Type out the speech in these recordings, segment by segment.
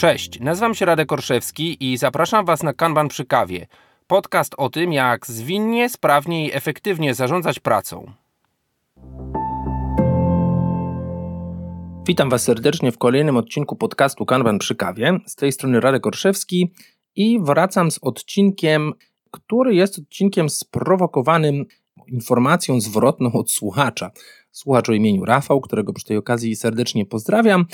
Cześć, nazywam się Radek Orszewski i zapraszam Was na Kanban przy kawie. Podcast o tym, jak zwinnie, sprawnie i efektywnie zarządzać pracą. Witam Was serdecznie w kolejnym odcinku podcastu Kanban przy kawie. Z tej strony Radek Orszewski i wracam z odcinkiem, który jest odcinkiem sprowokowanym informacją zwrotną od słuchacza. Słuchacz o imieniu Rafał, którego przy tej okazji serdecznie pozdrawiam,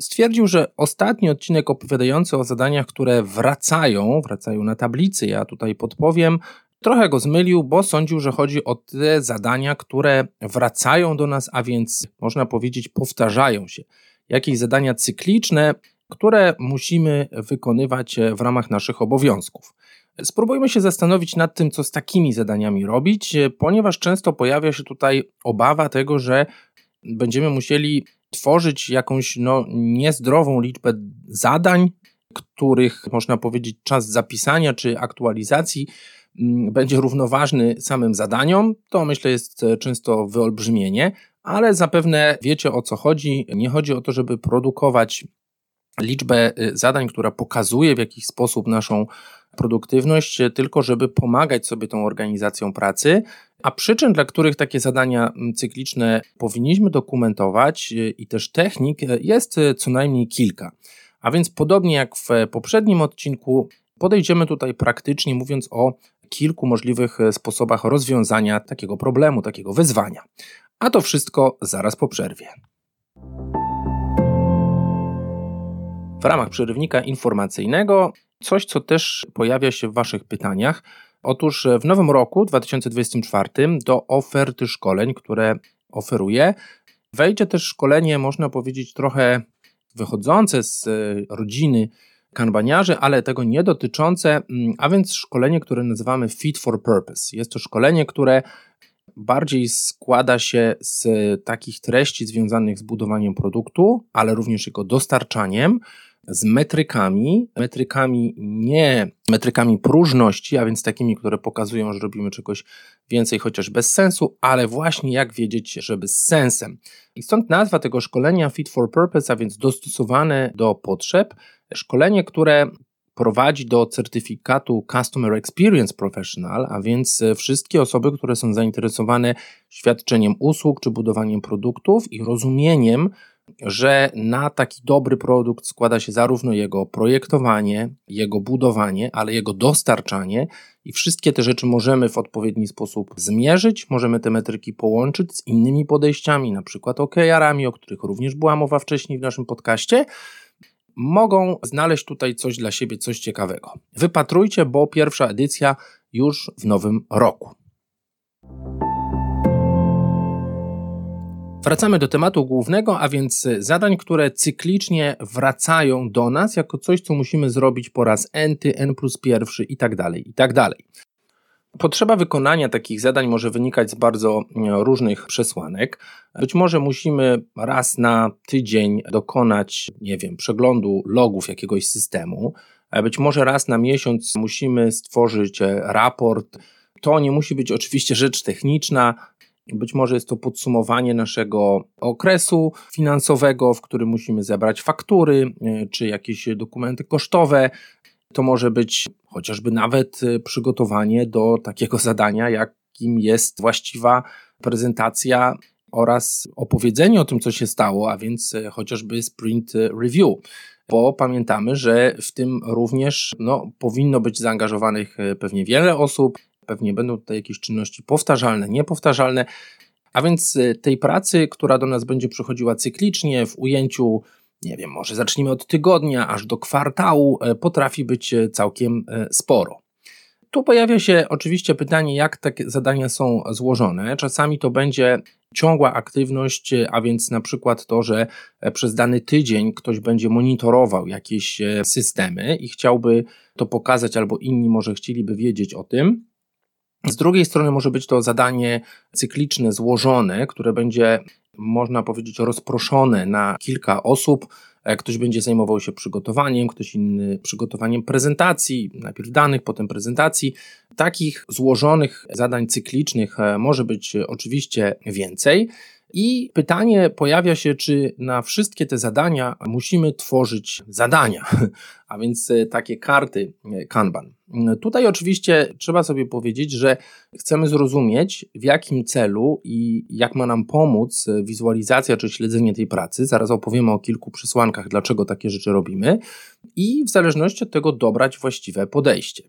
stwierdził, że ostatni odcinek opowiadający o zadaniach, które wracają, wracają na tablicy, ja tutaj podpowiem, trochę go zmylił, bo sądził, że chodzi o te zadania, które wracają do nas, a więc można powiedzieć powtarzają się. Jakieś zadania cykliczne, które musimy wykonywać w ramach naszych obowiązków. Spróbujmy się zastanowić nad tym, co z takimi zadaniami robić, ponieważ często pojawia się tutaj obawa tego, że będziemy musieli tworzyć jakąś no, niezdrową liczbę zadań, których można powiedzieć czas zapisania czy aktualizacji mm, będzie równoważny samym zadaniom. To myślę jest często wyolbrzymienie, ale zapewne wiecie o co chodzi. Nie chodzi o to, żeby produkować liczbę y, zadań, która pokazuje w jakiś sposób naszą produktywność, tylko żeby pomagać sobie tą organizacją pracy. A przyczyn, dla których takie zadania cykliczne powinniśmy dokumentować y, i też technik y, jest co najmniej kilka. A więc podobnie jak w poprzednim odcinku, podejdziemy tutaj praktycznie mówiąc o kilku możliwych sposobach rozwiązania takiego problemu, takiego wyzwania. A to wszystko zaraz po przerwie. w ramach przerywnika informacyjnego coś, co też pojawia się w Waszych pytaniach. Otóż w nowym roku 2024 do oferty szkoleń, które oferuję, wejdzie też szkolenie, można powiedzieć, trochę wychodzące z e, rodziny kanbaniarzy, ale tego nie dotyczące, mm, a więc szkolenie, które nazywamy Fit for Purpose. Jest to szkolenie, które bardziej składa się z takich treści związanych z budowaniem produktu, ale również jego dostarczaniem z metrykami, metrykami nie metrykami próżności, a więc takimi, które pokazują, że robimy czegoś więcej, chociaż bez sensu, ale właśnie jak wiedzieć, żeby z sensem. I stąd nazwa tego szkolenia Fit for Purpose, a więc dostosowane do potrzeb. Szkolenie, które prowadzi do certyfikatu Customer Experience Professional, a więc wszystkie osoby, które są zainteresowane świadczeniem usług czy budowaniem produktów i rozumieniem że na taki dobry produkt składa się zarówno jego projektowanie, jego budowanie, ale jego dostarczanie i wszystkie te rzeczy możemy w odpowiedni sposób zmierzyć, możemy te metryki połączyć z innymi podejściami, na przykład OKR-ami, o których również była mowa wcześniej w naszym podcaście. Mogą znaleźć tutaj coś dla siebie, coś ciekawego. Wypatrujcie, bo pierwsza edycja już w nowym roku. Wracamy do tematu głównego, a więc zadań, które cyklicznie wracają do nas jako coś, co musimy zrobić po raz n, n plus pierwszy i tak dalej, i tak dalej. Potrzeba wykonania takich zadań może wynikać z bardzo e, różnych przesłanek. Być może musimy raz na tydzień dokonać, nie wiem, przeglądu logów jakiegoś systemu. Być może raz na miesiąc musimy stworzyć e, raport. To nie musi być oczywiście rzecz techniczna, być może jest to podsumowanie naszego okresu finansowego, w którym musimy zebrać faktury e, czy jakieś dokumenty kosztowe. To może być chociażby nawet e, przygotowanie do takiego zadania, jakim jest właściwa prezentacja oraz opowiedzenie o tym, co się stało, a więc e, chociażby sprint review. Bo pamiętamy, że w tym również no, powinno być zaangażowanych pewnie wiele osób, pewnie będą tutaj jakieś czynności powtarzalne, niepowtarzalne. A więc y, tej pracy, która do nas będzie przychodziła cyklicznie w ujęciu, nie wiem, może zacznijmy od tygodnia aż do kwartału, y, potrafi być y, całkiem sporo. Tu pojawia się oczywiście pytanie, jak takie zadania są złożone. Czasami to będzie ciągła aktywność, a więc na przykład to, że e, przez dany tydzień ktoś będzie monitorował jakieś e, systemy i chciałby to pokazać, albo inni może chcieliby wiedzieć o tym. Z drugiej strony może być to zadanie cykliczne, złożone, które będzie, można powiedzieć, rozproszone na kilka osób. E, ktoś będzie zajmował się przygotowaniem, ktoś inny przygotowaniem prezentacji, najpierw danych, potem prezentacji. Takich złożonych zadań cyklicznych e, może być oczywiście więcej. I pytanie pojawia się, czy na wszystkie te zadania musimy tworzyć zadania, a więc e, takie karty e, Kanban. Tutaj oczywiście trzeba sobie powiedzieć, że chcemy zrozumieć, w jakim celu i jak ma nam pomóc wizualizacja czy śledzenie tej pracy. Zaraz opowiemy o kilku przesłankach, dlaczego takie rzeczy robimy, i w zależności od tego dobrać właściwe podejście.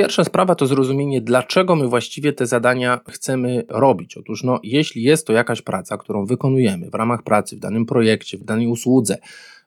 Pierwsza sprawa to zrozumienie, dlaczego my właściwie te zadania chcemy robić. Otóż, no, jeśli jest to jakaś praca, którą wykonujemy w ramach pracy, w danym projekcie, w danej usłudze,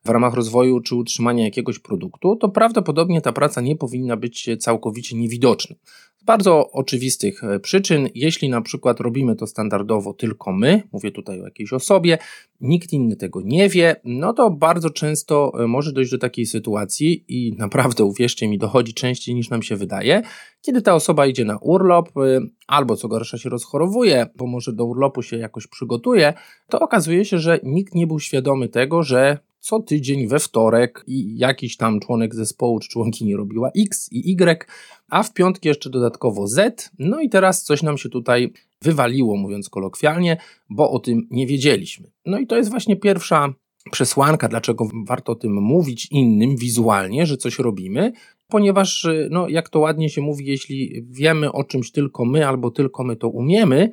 w ramach rozwoju czy utrzymania jakiegoś produktu, to prawdopodobnie ta praca nie powinna być całkowicie niewidoczna. Z bardzo oczywistych e, przyczyn, jeśli na przykład robimy to standardowo tylko my, mówię tutaj o jakiejś osobie, nikt inny tego nie wie, no to bardzo często e, może dojść do takiej sytuacji i naprawdę uwierzcie mi, dochodzi częściej niż nam się wydaje, kiedy ta osoba idzie na urlop e, albo co gorsza się rozchorowuje, bo może do urlopu się jakoś przygotuje, to okazuje się, że nikt nie był świadomy tego, że co tydzień we wtorek i jakiś tam członek zespołu czy członkini robiła X i Y, a w piątki jeszcze dodatkowo Z. No i teraz coś nam się tutaj wywaliło, mówiąc kolokwialnie, bo o tym nie wiedzieliśmy. No i to jest właśnie pierwsza przesłanka, dlaczego warto o tym mówić innym wizualnie, że coś robimy, ponieważ, no, jak to ładnie się mówi, jeśli wiemy o czymś tylko my albo tylko my to umiemy,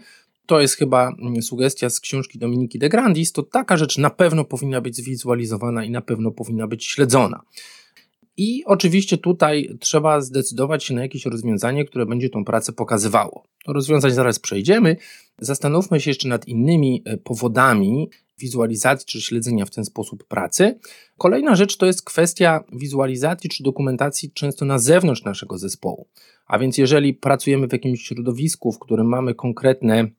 to jest chyba mm, sugestia z książki Dominiki de Grandis, to taka rzecz na pewno powinna być zwizualizowana i na pewno powinna być śledzona. I oczywiście tutaj trzeba zdecydować się na jakieś rozwiązanie, które będzie tą pracę pokazywało. To rozwiązać zaraz przejdziemy. Zastanówmy się jeszcze nad innymi e, powodami wizualizacji czy śledzenia w ten sposób pracy. Kolejna rzecz to jest kwestia wizualizacji czy dokumentacji często na zewnątrz naszego zespołu. A więc jeżeli pracujemy w jakimś środowisku, w którym mamy konkretne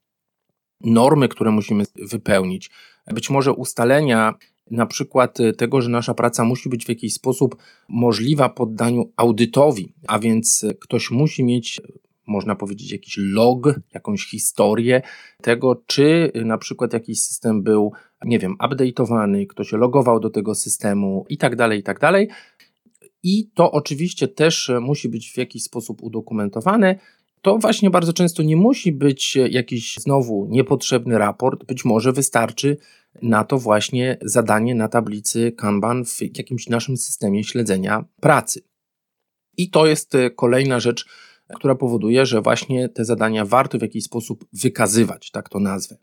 normy, które musimy wypełnić, być może ustalenia na przykład tego, że nasza praca musi być w jakiś sposób możliwa poddaniu audytowi, a więc ktoś musi mieć można powiedzieć, jakiś log, jakąś historię tego, czy na przykład jakiś system był, nie wiem, update'owany, kto się logował do tego systemu i tak dalej, i tak dalej. I to oczywiście też musi być w jakiś sposób udokumentowane to właśnie bardzo często nie musi być jakiś znowu niepotrzebny raport, być może wystarczy na to właśnie zadanie na tablicy Kanban w jakimś naszym systemie śledzenia pracy. I to jest e, kolejna rzecz, która powoduje, że właśnie te zadania warto w jakiś sposób wykazywać, tak to nazwę.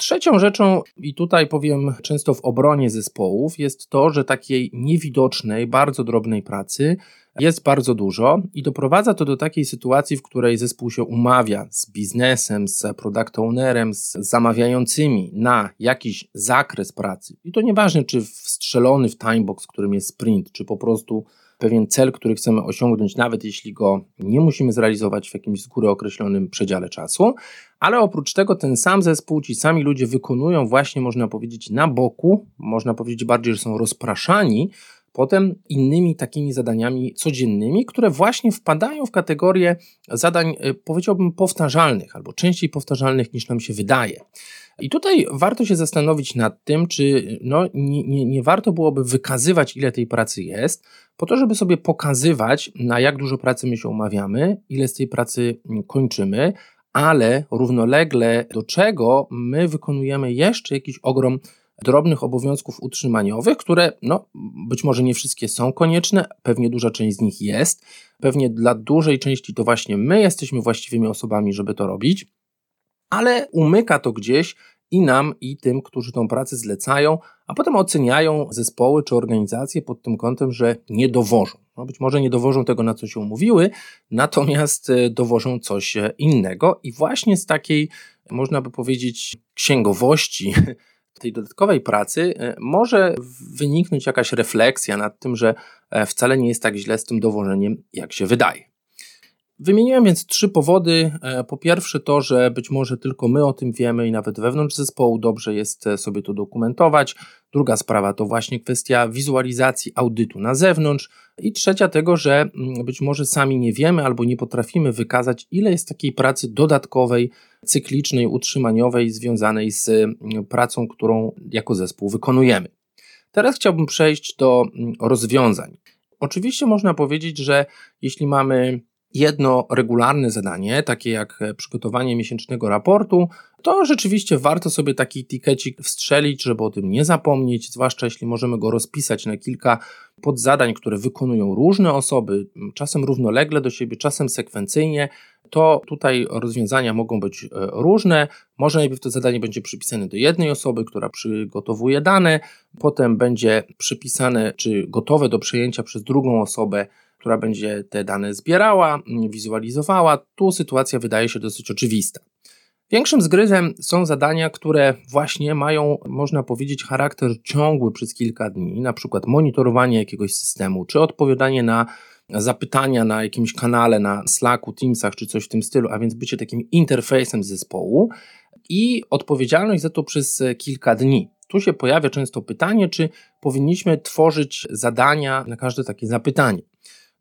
Trzecią rzeczą, i tutaj powiem często w obronie zespołów, jest to, że takiej niewidocznej, bardzo drobnej pracy jest bardzo dużo i doprowadza to do takiej sytuacji, w której zespół się umawia z biznesem, z product ownerem, z zamawiającymi na jakiś zakres pracy. I to nieważne, czy wstrzelony w timebox, którym jest sprint, czy po prostu pewien cel, który chcemy osiągnąć, nawet jeśli go nie musimy zrealizować w jakimś z góry określonym przedziale czasu. Ale oprócz tego ten sam zespół, ci sami ludzie wykonują właśnie, można powiedzieć, na boku, można powiedzieć bardziej, że są rozpraszani potem innymi takimi zadaniami codziennymi, które właśnie wpadają w kategorię zadań, e, powiedziałbym, powtarzalnych albo częściej powtarzalnych niż nam się wydaje. I tutaj warto się zastanowić nad tym, czy no, nie, nie, nie warto byłoby wykazywać, ile tej pracy jest, po to, żeby sobie pokazywać, na jak dużo pracy my się umawiamy, ile z tej pracy kończymy, ale równolegle do czego my wykonujemy jeszcze jakiś ogrom drobnych obowiązków utrzymaniowych, które no, być może nie wszystkie są konieczne, pewnie duża część z nich jest, pewnie dla dużej części to właśnie my jesteśmy właściwymi osobami, żeby to robić, ale umyka to gdzieś i nam, i tym, którzy tą pracę zlecają, a potem oceniają zespoły czy organizacje pod tym kątem, że nie dowożą. No być może nie dowożą tego, na co się umówiły, natomiast e, dowożą coś e, innego i właśnie z takiej, można by powiedzieć, księgowości tej dodatkowej pracy e, może wyniknąć jakaś refleksja nad tym, że wcale nie jest tak źle z tym dowożeniem, jak się wydaje. Wymieniłem więc trzy powody. E, po pierwsze, to, że być może tylko my o tym wiemy i nawet wewnątrz zespołu dobrze jest sobie to dokumentować. Druga sprawa to właśnie kwestia wizualizacji audytu na zewnątrz. I trzecia, tego, że mm, być może sami nie wiemy albo nie potrafimy wykazać, ile jest takiej pracy dodatkowej, cyklicznej, utrzymaniowej, związanej z mm, pracą, którą jako zespół wykonujemy. Teraz chciałbym przejść do mm, rozwiązań. Oczywiście można powiedzieć, że jeśli mamy jedno regularne zadanie, takie jak przygotowanie miesięcznego raportu, to rzeczywiście warto sobie taki tikecik wstrzelić, żeby o tym nie zapomnieć, zwłaszcza jeśli możemy go rozpisać na kilka podzadań, które wykonują różne osoby, czasem równolegle do siebie, czasem sekwencyjnie, to tutaj rozwiązania mogą być e, różne. Może najpierw to zadanie będzie przypisane do jednej osoby, która przygotowuje dane, potem będzie przypisane czy gotowe do przejęcia przez drugą osobę, która będzie te dane zbierała, wizualizowała. Tu sytuacja wydaje się dosyć oczywista. Większym zgryzem są zadania, które właśnie mają, można powiedzieć, charakter ciągły przez kilka dni, na przykład monitorowanie jakiegoś systemu, czy odpowiadanie na zapytania na jakimś kanale, na Slacku, Teamsach, czy coś w tym stylu, a więc bycie takim interfejsem zespołu i odpowiedzialność za to przez kilka dni. Tu się pojawia często pytanie, czy powinniśmy tworzyć zadania na każde takie zapytanie.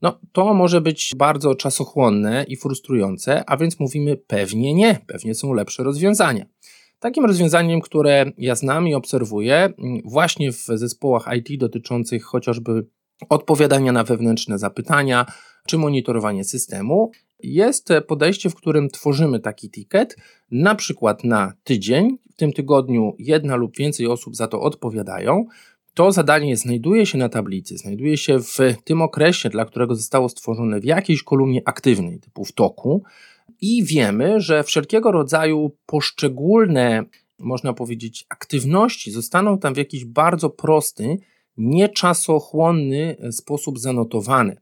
No, to może być bardzo czasochłonne i frustrujące, a więc mówimy pewnie nie, pewnie są lepsze rozwiązania. Takim rozwiązaniem, które ja znam i obserwuję mm, właśnie w zespołach IT dotyczących chociażby odpowiadania na wewnętrzne zapytania czy monitorowanie systemu, jest podejście, w którym tworzymy taki ticket, na przykład na tydzień. W tym tygodniu jedna lub więcej osób za to odpowiadają to zadanie znajduje się na tablicy, znajduje się w tym okresie, dla którego zostało stworzone w jakiejś kolumnie aktywnej, typu w toku, i wiemy, że wszelkiego rodzaju poszczególne, można powiedzieć, aktywności zostaną tam w jakiś bardzo prosty, nieczasochłonny sposób zanotowane.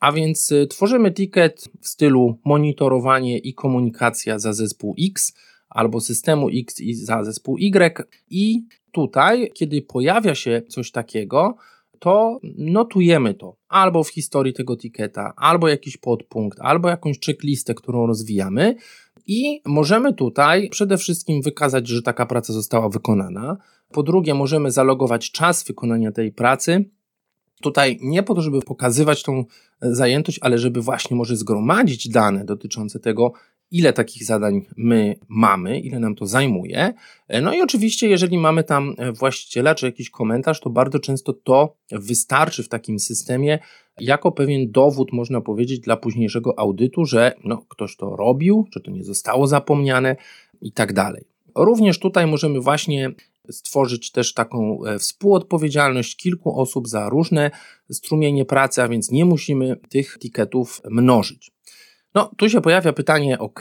A więc y, tworzymy ticket w stylu monitorowanie i komunikacja za zespół X albo systemu X i za zespół Y i tutaj, kiedy pojawia się coś takiego, to notujemy to albo w historii tego tiketa, albo jakiś podpunkt, albo jakąś checklistę, którą rozwijamy i możemy tutaj przede wszystkim wykazać, że taka praca została wykonana. Po drugie, możemy zalogować czas wykonania tej pracy. Tutaj nie po to, żeby pokazywać tą zajętość, ale żeby właśnie może zgromadzić dane dotyczące tego, ile takich zadań my mamy, ile nam to zajmuje. No i oczywiście, jeżeli mamy tam właściciela czy jakiś komentarz, to bardzo często to wystarczy w takim systemie jako pewien dowód, można powiedzieć, dla późniejszego audytu, że no, ktoś to robił, że to nie zostało zapomniane i tak dalej. Również tutaj możemy właśnie stworzyć też taką e, współodpowiedzialność kilku osób za różne strumienie pracy, a więc nie musimy tych tiketów mnożyć. No, tu się pojawia pytanie, ok,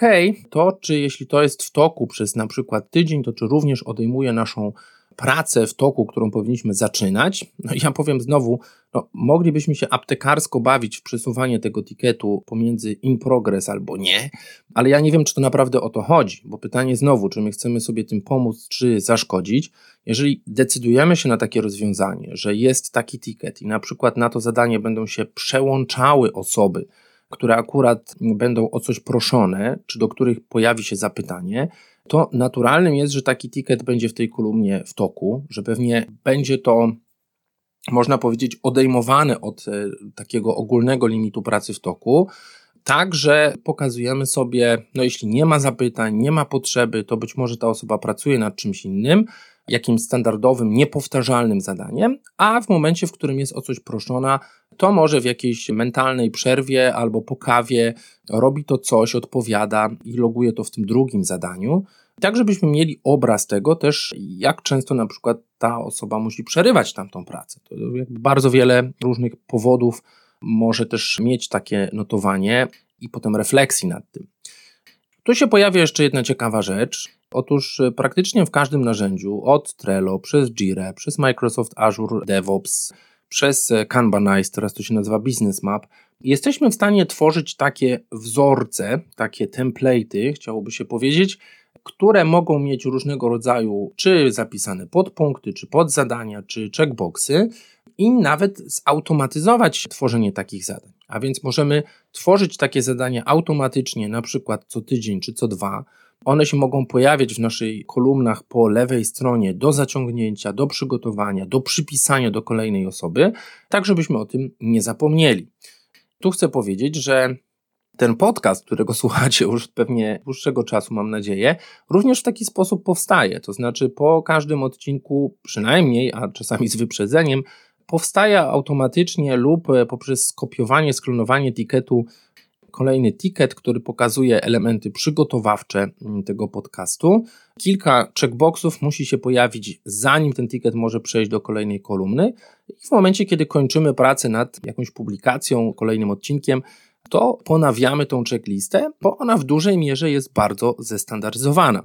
to czy jeśli to jest w toku przez na przykład tydzień, to czy również odejmuje naszą pracę w toku, którą powinniśmy zaczynać? No ja powiem znowu, no, moglibyśmy się aptekarsko bawić w przesuwanie tego tiketu pomiędzy in progress albo nie, ale ja nie wiem, czy to naprawdę o to chodzi, bo pytanie znowu, czy my chcemy sobie tym pomóc, czy zaszkodzić. Jeżeli decydujemy się na takie rozwiązanie, że jest taki ticket i na przykład na to zadanie będą się przełączały osoby, które akurat będą o coś proszone, czy do których pojawi się zapytanie, to naturalnym jest, że taki ticket będzie w tej kolumnie w toku, że pewnie będzie to, można powiedzieć, odejmowane od e, takiego ogólnego limitu pracy w toku. Tak, że pokazujemy sobie, no jeśli nie ma zapytań, nie ma potrzeby, to być może ta osoba pracuje nad czymś innym, jakimś standardowym, niepowtarzalnym zadaniem, a w momencie, w którym jest o coś proszona, to może w jakiejś mentalnej przerwie albo po kawie robi to coś, odpowiada i loguje to w tym drugim zadaniu. Tak, żebyśmy mieli obraz tego też, jak często na przykład ta osoba musi przerywać tamtą pracę. To bardzo wiele różnych powodów może też mieć takie notowanie i potem refleksji nad tym. Tu się pojawia jeszcze jedna ciekawa rzecz. Otóż praktycznie w każdym narzędziu, od Trello, przez Jira, przez Microsoft Azure DevOps, przez Kanbanize, teraz to się nazywa Business Map, jesteśmy w stanie tworzyć takie wzorce, takie template'y, chciałoby się powiedzieć, które mogą mieć różnego rodzaju, czy zapisane podpunkty, czy podzadania, czy checkboxy i nawet zautomatyzować tworzenie takich zadań. A więc możemy tworzyć takie zadania automatycznie, na przykład co tydzień czy co dwa, one się mogą pojawiać w naszej kolumnach po lewej stronie do zaciągnięcia, do przygotowania, do przypisania do kolejnej osoby, tak żebyśmy o tym nie zapomnieli. Tu chcę powiedzieć, że ten podcast, którego słuchacie już pewnie dłuższego czasu, mam nadzieję, również w taki sposób powstaje. To znaczy, po każdym odcinku, przynajmniej, a czasami z wyprzedzeniem, powstaje automatycznie lub poprzez skopiowanie, sklonowanie etykietu kolejny ticket, który pokazuje elementy przygotowawcze mm, tego podcastu. Kilka checkboxów musi się pojawić, zanim ten ticket może przejść do kolejnej kolumny. I w momencie, kiedy kończymy pracę nad jakąś publikacją, kolejnym odcinkiem, to ponawiamy tą checklistę, bo ona w dużej mierze jest bardzo zestandaryzowana.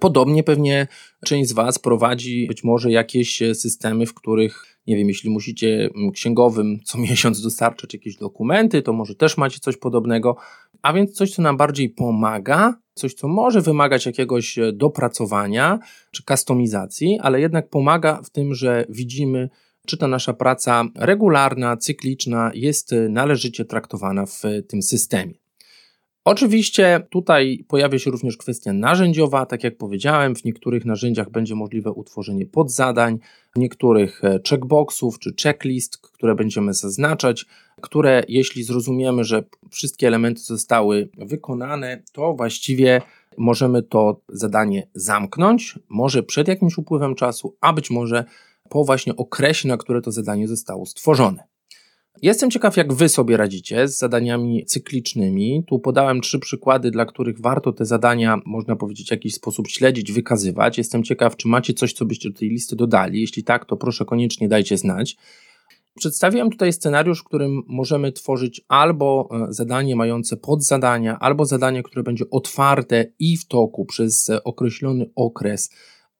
Podobnie pewnie część z Was prowadzi być może jakieś systemy, w których, nie wiem, jeśli musicie księgowym co miesiąc dostarczać jakieś dokumenty, to może też macie coś podobnego, a więc coś, co nam bardziej pomaga, coś, co może wymagać jakiegoś dopracowania czy kustomizacji, ale jednak pomaga w tym, że widzimy, czy ta nasza praca regularna, cykliczna jest należycie traktowana w tym systemie. Oczywiście tutaj pojawia się również kwestia narzędziowa. Tak jak powiedziałem, w niektórych narzędziach będzie możliwe utworzenie podzadań, w niektórych e, checkboxów czy checklist, które będziemy zaznaczać, które jeśli zrozumiemy, że wszystkie elementy zostały wykonane, to właściwie możemy to zadanie zamknąć, może przed jakimś upływem czasu, a być może po właśnie okresie, na które to zadanie zostało stworzone. Jestem ciekaw, jak Wy sobie radzicie z zadaniami cyklicznymi. Tu podałem trzy przykłady, dla których warto te zadania, można powiedzieć, w jakiś sposób śledzić, wykazywać. Jestem ciekaw, czy macie coś, co byście do tej listy dodali. Jeśli tak, to proszę koniecznie dajcie znać. Przedstawiłem tutaj scenariusz, w którym możemy tworzyć albo e, zadanie mające podzadania, albo zadanie, które będzie otwarte i w toku przez określony okres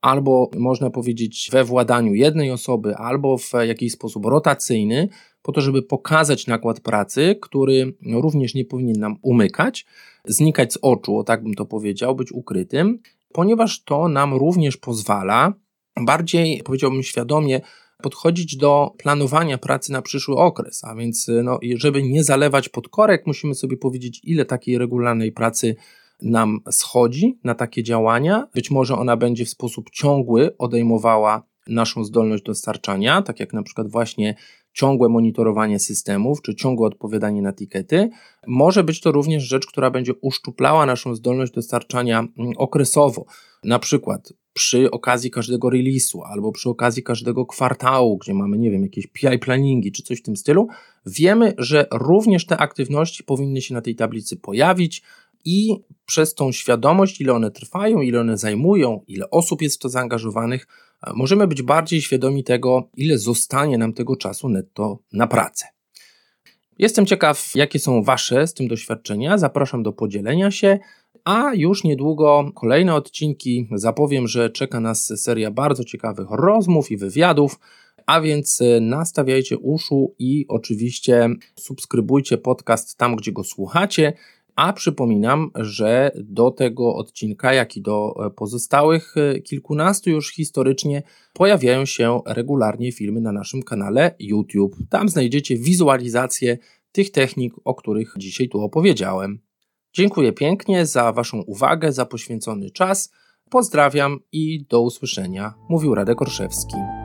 albo można powiedzieć we władaniu jednej osoby, albo w jakiś sposób rotacyjny, po to, żeby pokazać nakład pracy, który również nie powinien nam umykać, znikać z oczu, o tak bym to powiedział, być ukrytym, ponieważ to nam również pozwala bardziej, powiedziałbym świadomie, podchodzić do planowania pracy na przyszły okres, a więc no, żeby nie zalewać pod korek, musimy sobie powiedzieć, ile takiej regularnej pracy nam schodzi na takie działania. Być może ona będzie w sposób ciągły odejmowała naszą zdolność dostarczania, tak jak na przykład właśnie ciągłe monitorowanie systemów, czy ciągłe odpowiadanie na tikety. Może być to również rzecz, która będzie uszczuplała naszą zdolność dostarczania mm, okresowo. Na przykład przy okazji każdego release'u albo przy okazji każdego kwartału, gdzie mamy, nie wiem, jakieś PI planningi czy coś w tym stylu, wiemy, że również te aktywności powinny się na tej tablicy pojawić, i przez tą świadomość, ile one trwają, ile one zajmują, ile osób jest w to zaangażowanych, możemy być bardziej świadomi tego, ile zostanie nam tego czasu netto na pracę. Jestem ciekaw, jakie są Wasze z tym doświadczenia. Zapraszam do podzielenia się, a już niedługo kolejne odcinki. Zapowiem, że czeka nas seria bardzo ciekawych rozmów i wywiadów. A więc e, nastawiajcie uszu i oczywiście subskrybujcie podcast tam, gdzie go słuchacie. A przypominam, że do tego odcinka, jak i do e, pozostałych e, kilkunastu już historycznie, pojawiają się regularnie filmy na naszym kanale YouTube. Tam znajdziecie wizualizację tych technik, o których dzisiaj tu opowiedziałem. Dziękuję pięknie za Waszą uwagę, za poświęcony czas. Pozdrawiam i do usłyszenia. Mówił Radek Orszewski.